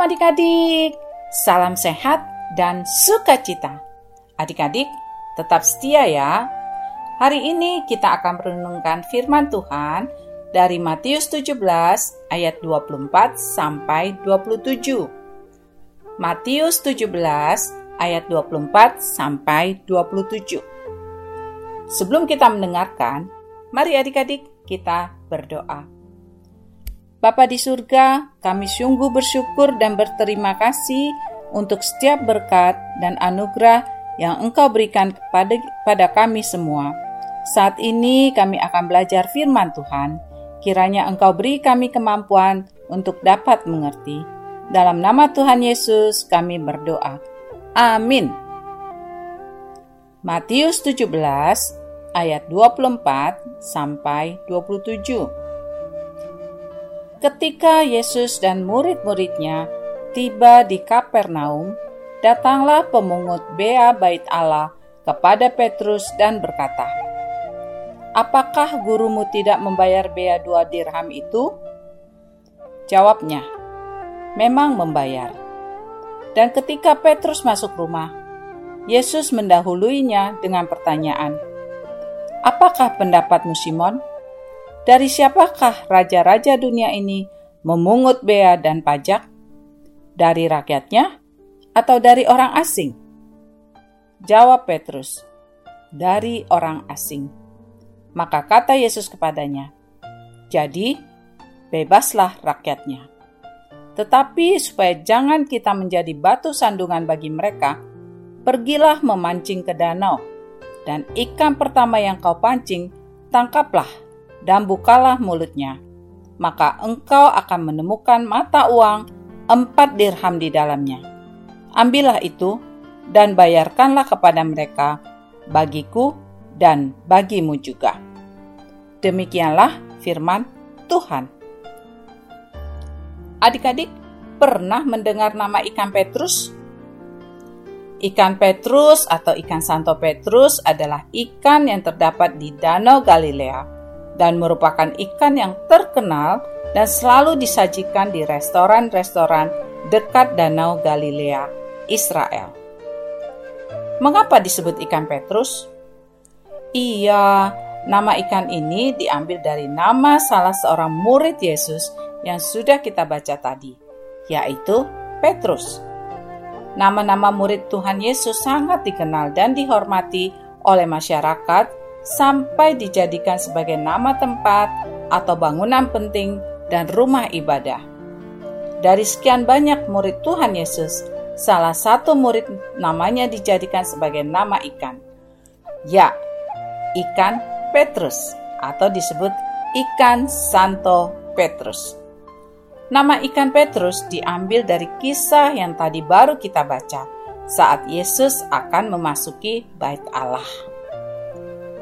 Shalom adik-adik, salam sehat dan sukacita. Adik-adik, tetap setia ya. Hari ini kita akan merenungkan firman Tuhan dari Matius 17 ayat 24 sampai 27. Matius 17 ayat 24 sampai 27. Sebelum kita mendengarkan, mari adik-adik kita berdoa. Bapa di surga, kami sungguh bersyukur dan berterima kasih untuk setiap berkat dan anugerah yang Engkau berikan kepada pada kami semua. Saat ini kami akan belajar firman Tuhan. Kiranya Engkau beri kami kemampuan untuk dapat mengerti. Dalam nama Tuhan Yesus kami berdoa. Amin. Matius 17 ayat 24 sampai 27. Ketika Yesus dan murid-muridnya tiba di Kapernaum, datanglah pemungut bea bait Allah kepada Petrus dan berkata, Apakah gurumu tidak membayar bea dua dirham itu? Jawabnya, memang membayar. Dan ketika Petrus masuk rumah, Yesus mendahuluinya dengan pertanyaan, Apakah pendapatmu Simon? Dari siapakah raja-raja dunia ini memungut bea dan pajak? Dari rakyatnya atau dari orang asing? Jawab Petrus, dari orang asing. Maka kata Yesus kepadanya, jadi bebaslah rakyatnya. Tetapi supaya jangan kita menjadi batu sandungan bagi mereka, pergilah memancing ke danau, dan ikan pertama yang kau pancing, tangkaplah dan bukalah mulutnya, maka engkau akan menemukan mata uang empat dirham di dalamnya. Ambillah itu dan bayarkanlah kepada mereka, bagiku dan bagimu juga. Demikianlah firman Tuhan. Adik-adik, pernah mendengar nama ikan Petrus? Ikan Petrus atau ikan Santo Petrus adalah ikan yang terdapat di Danau Galilea dan merupakan ikan yang terkenal dan selalu disajikan di restoran-restoran dekat Danau Galilea, Israel. Mengapa disebut ikan Petrus? Iya, nama ikan ini diambil dari nama salah seorang murid Yesus yang sudah kita baca tadi, yaitu Petrus. Nama-nama murid Tuhan Yesus sangat dikenal dan dihormati oleh masyarakat sampai dijadikan sebagai nama tempat atau bangunan penting dan rumah ibadah. Dari sekian banyak murid Tuhan Yesus, salah satu murid namanya dijadikan sebagai nama ikan. Ya, ikan Petrus atau disebut ikan Santo Petrus. Nama ikan Petrus diambil dari kisah yang tadi baru kita baca saat Yesus akan memasuki bait Allah.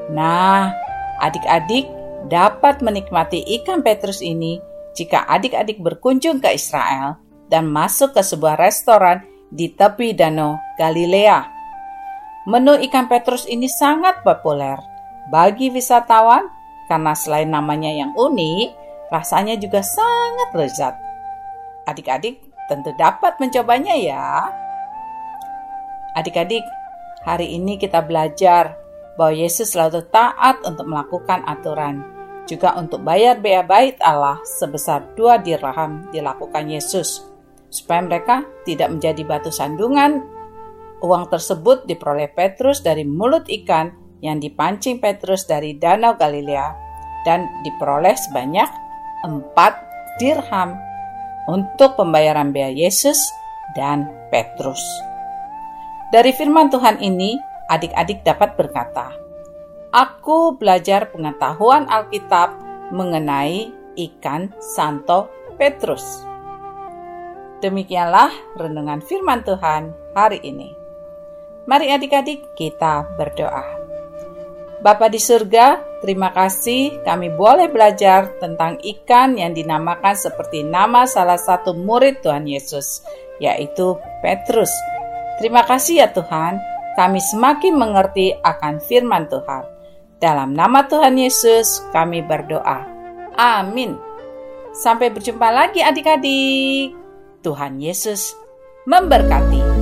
Nah, adik-adik dapat menikmati ikan petrus ini jika adik-adik berkunjung ke Israel dan masuk ke sebuah restoran di tepi danau Galilea. Menu ikan petrus ini sangat populer bagi wisatawan karena selain namanya yang unik, rasanya juga sangat lezat. Adik-adik tentu dapat mencobanya ya. Adik-adik, hari ini kita belajar bahwa Yesus selalu taat untuk melakukan aturan. Juga untuk bayar bea bait Allah sebesar dua dirham dilakukan Yesus. Supaya mereka tidak menjadi batu sandungan, uang tersebut diperoleh Petrus dari mulut ikan yang dipancing Petrus dari Danau Galilea dan diperoleh sebanyak empat dirham untuk pembayaran bea Yesus dan Petrus. Dari firman Tuhan ini, adik-adik dapat berkata, Aku belajar pengetahuan Alkitab mengenai ikan Santo Petrus. Demikianlah renungan firman Tuhan hari ini. Mari adik-adik kita berdoa. Bapa di surga, terima kasih kami boleh belajar tentang ikan yang dinamakan seperti nama salah satu murid Tuhan Yesus, yaitu Petrus. Terima kasih ya Tuhan, kami semakin mengerti akan firman Tuhan. Dalam nama Tuhan Yesus, kami berdoa. Amin. Sampai berjumpa lagi, adik-adik. Tuhan Yesus memberkati.